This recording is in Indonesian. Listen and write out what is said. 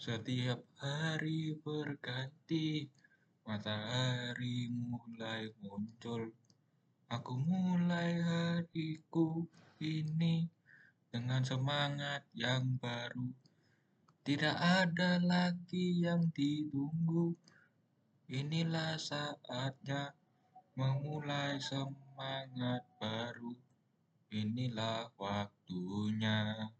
Setiap hari berganti, matahari mulai muncul. Aku mulai hariku ini dengan semangat yang baru. Tidak ada lagi yang ditunggu. Inilah saatnya memulai semangat baru. Inilah waktunya.